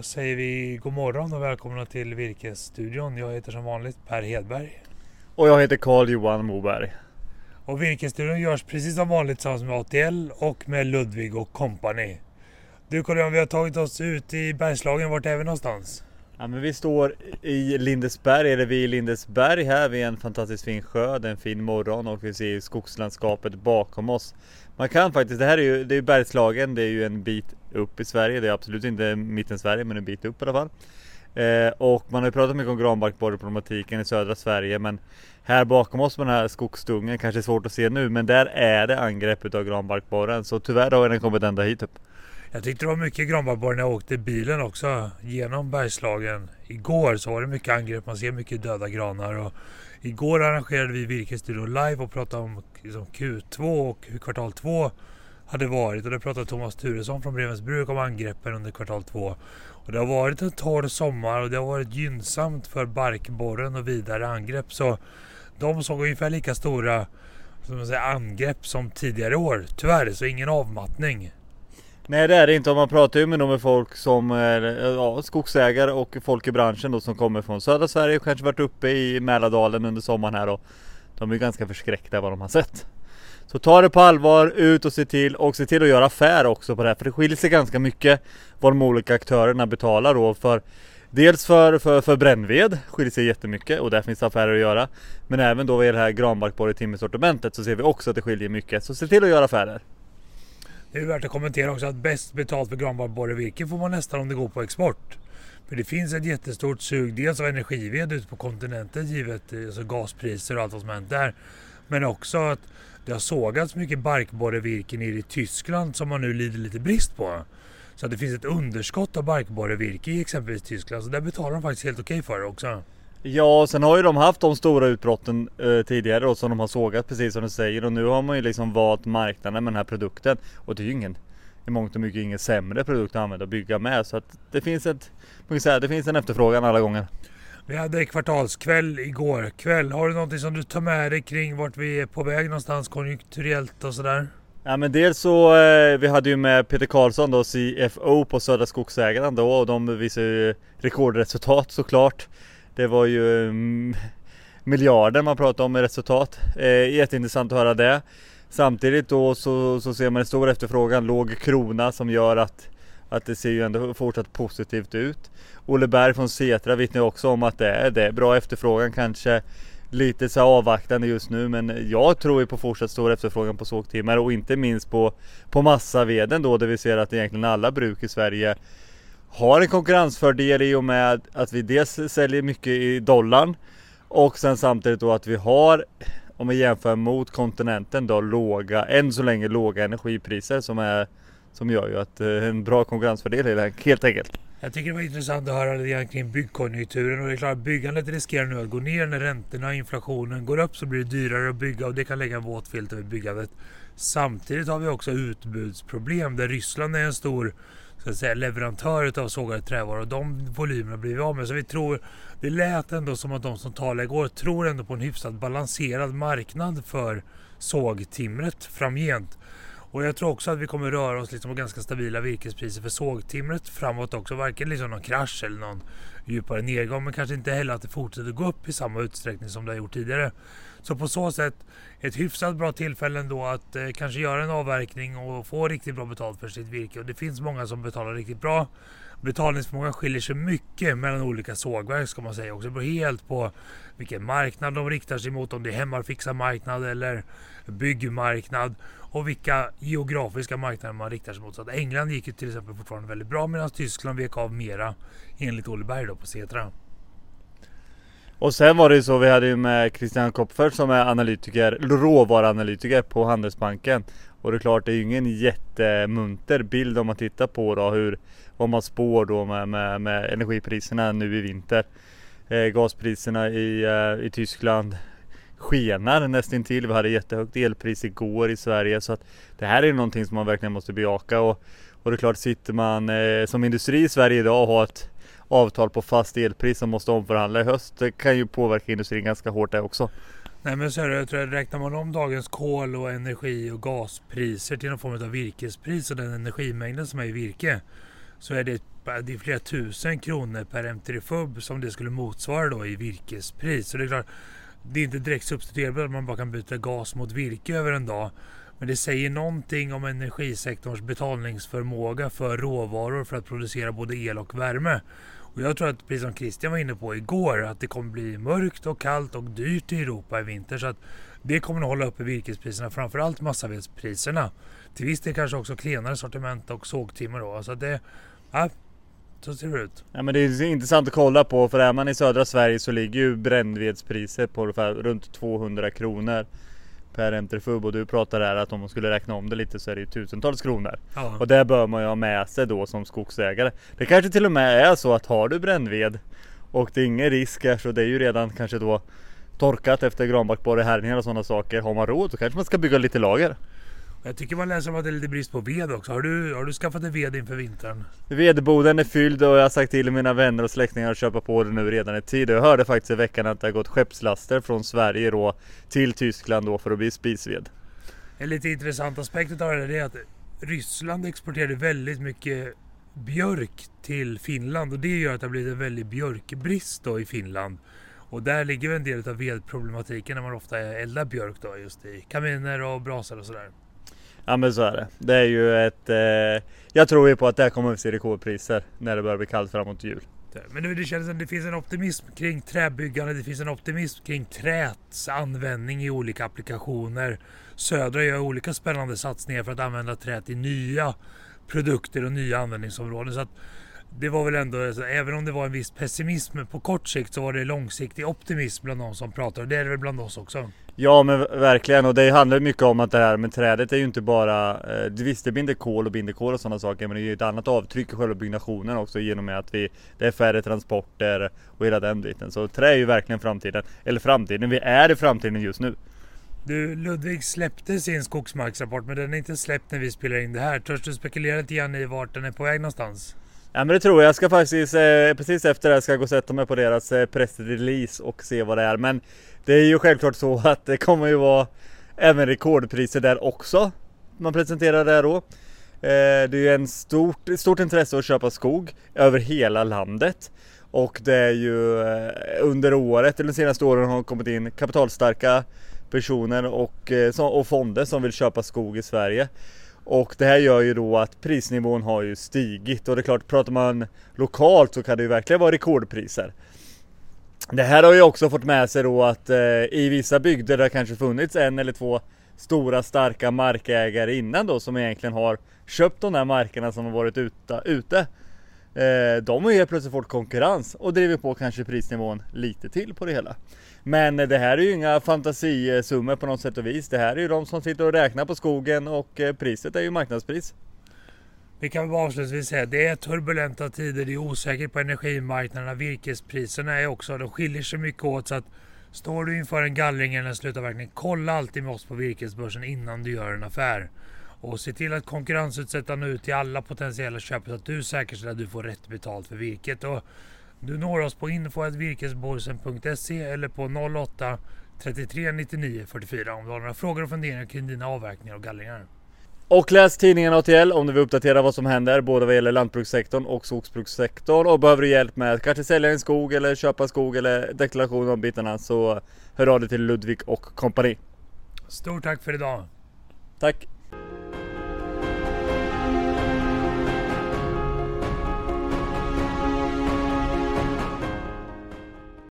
då säger vi god morgon och välkomna till Virkesstudion. Jag heter som vanligt Per Hedberg. Och jag heter Carl Johan Moberg. Och Virkesstudion görs precis som vanligt tillsammans med ATL och med Ludvig och Company. Du Carl vi har tagit oss ut i Bergslagen. Vart är vi någonstans? Ja, men vi står i Lindesberg, eller vi är i Lindesberg här vid en fantastiskt fin sjö. Det är en fin morgon och vi ser skogslandskapet bakom oss. Man kan faktiskt, det här är ju, det är Bergslagen, det är ju en bit upp i Sverige. Det är absolut inte mitten Sverige men en bit upp i alla fall. Eh, och man har ju pratat mycket om granbarkborreproblematiken i södra Sverige men här bakom oss med den här skogsdungen, kanske svårt att se nu, men där är det angrepp utav granbarkborren. Så tyvärr har den kommit ända hit upp. Jag tyckte det var mycket granbarkborre när jag åkte bilen också genom Bergslagen. Igår så var det mycket angrepp, man ser mycket döda granar. Och igår arrangerade vi Virkesstudio live och pratade om liksom Q2 och hur kvartal 2 hade varit. Och det pratade Thomas Turesson från Brevens Bruk om angreppen under kvartal 2. Och det har varit en torr sommar och det har varit gynnsamt för barkborren och vidare angrepp. Så de såg ungefär lika stora som man säger, angrepp som tidigare år. Tyvärr, så ingen avmattning. Nej det är det inte. Man pratar ju med, med folk som är ja, skogsägare och folk i branschen då som kommer från södra Sverige och kanske varit uppe i Mälardalen under sommaren här och de är ganska förskräckta vad de har sett. Så ta det på allvar, ut och se till och se till att göra affär också på det här. För det skiljer sig ganska mycket vad de olika aktörerna betalar då för Dels för, för, för brännved skiljer sig jättemycket och där finns affärer att göra. Men även då i det här granbarkborre timmersortimentet så ser vi också att det skiljer mycket. Så se till att göra affärer. Det är värt att kommentera också att bäst betalt för granbarkborrevirke får man nästan om det går på export. För det finns ett jättestort sug, dels av energived ute på kontinenten givet eh, alltså gaspriser och allt vad som hänt där. Men också att det har sågats mycket barkborrevirke nere i Tyskland som man nu lider lite brist på. Så att det finns ett underskott av barkborrevirke i exempelvis Tyskland. Så där betalar de faktiskt helt okej okay för det också. Ja, sen har ju de haft de stora utbrotten eh, tidigare då, som de har sågat precis som du säger och nu har man ju liksom valt marknaden med den här produkten och det är ju ingen i mångt och mycket ingen sämre produkt att använda och bygga med så att det finns ett, man kan säga, det finns en efterfrågan alla gånger. Vi hade kvartalskväll igår kväll. Har du någonting som du tar med dig kring vart vi är på väg någonstans konjunkturellt och sådär? Ja men dels så, eh, vi hade ju med Peter Karlsson då, CFO på Södra Skogsägarna då och de visar ju rekordresultat såklart. Det var ju mm, miljarder man pratade om i resultat. Eh, jätteintressant att höra det. Samtidigt då så, så ser man en stor efterfrågan, låg krona som gör att, att det ser ju ändå fortsatt positivt ut. Olle Berg från Setra vittnar också om att det är, det är bra efterfrågan kanske lite så avvaktande just nu men jag tror ju på fortsatt stor efterfrågan på sågtimmer och inte minst på, på massaveden då där vi ser att egentligen alla bruk i Sverige har en konkurrensfördel i och med att vi dels säljer mycket i dollarn och sen samtidigt då att vi har om vi jämför mot kontinenten då låga, än så länge låga energipriser som är som gör ju att eh, en bra konkurrensfördel helt enkelt. Jag tycker det var intressant att höra lite kring byggkonjunkturen och det är klart byggandet riskerar nu att gå ner när räntorna och inflationen går upp så blir det dyrare att bygga och det kan lägga en våt filt över byggandet. Samtidigt har vi också utbudsproblem där Ryssland är en stor ska säga, leverantör av sågade trävaror och de volymerna blir vi av med. Så vi tror, det lät ändå som att de som talade igår tror ändå på en hyfsat balanserad marknad för sågtimret framgent. Och jag tror också att vi kommer röra oss liksom på ganska stabila virkespriser för sågtimret framåt också. Varken liksom någon krasch eller någon djupare nedgång men kanske inte heller att det fortsätter gå upp i samma utsträckning som det har gjort tidigare. Så på så sätt ett hyfsat bra tillfälle ändå att eh, kanske göra en avverkning och få riktigt bra betalt för sitt virke. Och det finns många som betalar riktigt bra. Betalningsförmågan skiljer sig mycket mellan olika sågverk ska man säga också. Det beror helt på vilken marknad de riktar sig mot. Om det är hemmafixarmarknad eller byggmarknad och vilka geografiska marknader man riktar sig mot. Så att England gick ju till exempel fortfarande väldigt bra medan Tyskland vek av mera enligt Olle Berg då på Setra. Och sen var det ju så, vi hade ju med Christian Kopfer som är analytiker, råvaruanalytiker på Handelsbanken. Och det är klart, det är ju ingen jättemunter bild om man tittar på då hur, vad man spår då med, med, med energipriserna nu i vinter. Eh, gaspriserna i, eh, i Tyskland skenar nästintill. Vi hade jättehögt elpris igår i Sverige så att det här är någonting som man verkligen måste bejaka och, och det är klart sitter man eh, som industri i Sverige idag och har ett avtal på fast elpris som måste omförhandla i höst. Det kan ju påverka industrin ganska hårt det också. Nej men så är det, jag tror att räknar man om dagens kol och energi och gaspriser till någon form av virkespris och den energimängden som är i virke så är det, det är flera tusen kronor per MTFUB som det skulle motsvara då i virkespris. Så det är klart, det är inte direkt substituerbart att man bara kan byta gas mot virke över en dag. Men det säger någonting om energisektorns betalningsförmåga för råvaror för att producera både el och värme. Och jag tror att, precis som Christian var inne på igår, att det kommer bli mörkt och kallt och dyrt i Europa i vinter. Så att det kommer att hålla uppe virkespriserna, framförallt massavedspriserna. Till viss del kanske också klenare sortiment och sågtimmer då. Så det, ja, så ser det ut. Ja men det är intressant att kolla på för är man i södra Sverige så ligger ju brännvedspriset på ungefär runt 200 kronor per MTFUB och du pratar där att om man skulle räkna om det lite så är det ju tusentals kronor. Ja. Och det bör man ju ha med sig då som skogsägare. Det kanske till och med är så att har du brännved och det är ingen risk här så det är ju redan kanske då torkat efter granbarkborrehärjningar och sådana saker. Har man råd så kanske man ska bygga lite lager. Jag tycker man läser om att det är lite brist på ved också. Har du, har du skaffat dig ved inför vintern? Vedboden är fylld och jag har sagt till mina vänner och släktingar att köpa på det nu redan i tid. Jag hörde faktiskt i veckan att det har gått skeppslaster från Sverige då till Tyskland då för att bli spisved. En lite intressant aspekt av det är att Ryssland exporterade väldigt mycket björk till Finland och det gör att det har blivit en väldig björkbrist då i Finland. Och där ligger en del av vedproblematiken när man ofta eldar björk då just i kaminer och brasor och sådär. Ja men så är det. Det är ju ett... Eh, jag tror ju på att det kommer att se rekordpriser när det börjar bli kallt framåt jul. Men det, känns som det finns en optimism kring träbyggande. Det finns en optimism kring träets användning i olika applikationer. Södra gör olika spännande satsningar för att använda träet i nya produkter och nya användningsområden. Så att det var väl ändå, alltså, även om det var en viss pessimism på kort sikt så var det långsiktig optimism bland de som pratade Och det är det väl bland oss också. Ja men verkligen och det handlar mycket om att det här med trädet är ju inte bara eh, Visst det binder kol och binder kol och sådana saker men det är ju ett annat avtryck i själva byggnationen också genom att vi Det är färre transporter och hela den biten. Så trä är ju verkligen framtiden. Eller framtiden, vi är i framtiden just nu. Du, Ludvig släppte sin skogsmarksrapport men den är inte släppt när vi spelar in det här. Törs du spekulera lite grann i vart den är på väg någonstans? Ja men det tror jag. Jag ska faktiskt eh, precis efter det här ska jag gå och sätta mig på deras eh, pressrelease och se vad det är. Men det är ju självklart så att det kommer ju vara även rekordpriser där också. Man presenterar det här då. Eh, det är ju en stort, stort intresse att köpa skog över hela landet. Och det är ju eh, under året, eller de senaste åren har kommit in kapitalstarka personer och, eh, och fonder som vill köpa skog i Sverige. Och det här gör ju då att prisnivån har ju stigit och det är klart, pratar man lokalt så kan det ju verkligen vara rekordpriser. Det här har ju också fått med sig då att eh, i vissa bygder där det kanske funnits en eller två stora starka markägare innan då som egentligen har köpt de här markerna som har varit ute. ute. Eh, de har ju helt plötsligt fått konkurrens och driver på kanske prisnivån lite till på det hela. Men det här är ju inga fantasisummor på något sätt och vis. Det här är ju de som sitter och räknar på skogen och eh, priset är ju marknadspris. Vi kan bara avslutningsvis säga att det är turbulenta tider, det är osäkert på energimarknaderna, virkespriserna är också, de skiljer sig mycket åt så att står du inför en gallring eller en slutavverkning, kolla alltid med oss på virkesbörsen innan du gör en affär. Och se till att konkurrensutsätta nu till alla potentiella köpare så att du säkerställer att du får rätt betalt för virket. Och du når oss på info.virkesborsen.se eller på 08 33 99 44 om du har några frågor och funderingar kring dina avverkningar och gallringar. Och läs tidningen ATL om du vill uppdatera vad som händer både vad gäller lantbrukssektorn och skogsbrukssektorn. Och behöver du hjälp med att kanske sälja en skog eller köpa skog eller deklaration om bitarna så hör av dig till Ludvig och kompani. Stort tack för idag! Tack!